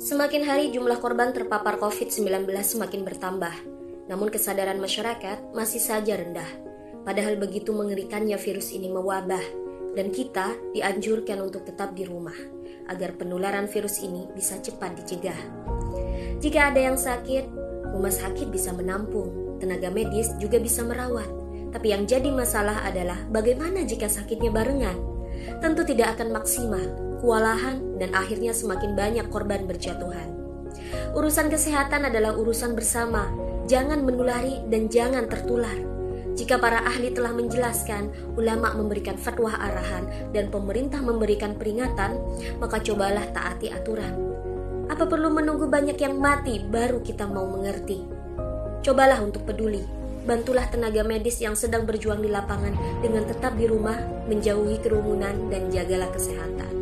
Semakin hari jumlah korban terpapar COVID-19 semakin bertambah, namun kesadaran masyarakat masih saja rendah. Padahal begitu mengerikannya virus ini mewabah, dan kita dianjurkan untuk tetap di rumah agar penularan virus ini bisa cepat dicegah. Jika ada yang sakit, rumah sakit bisa menampung, tenaga medis juga bisa merawat. Tapi yang jadi masalah adalah bagaimana jika sakitnya barengan? Tentu tidak akan maksimal, kewalahan, dan akhirnya semakin banyak korban berjatuhan. Urusan kesehatan adalah urusan bersama, jangan menulari dan jangan tertular. Jika para ahli telah menjelaskan, ulama memberikan fatwa arahan, dan pemerintah memberikan peringatan, maka cobalah taati aturan. Apa perlu menunggu banyak yang mati baru kita mau mengerti? Cobalah untuk peduli. Bantulah tenaga medis yang sedang berjuang di lapangan dengan tetap di rumah, menjauhi kerumunan, dan jagalah kesehatan.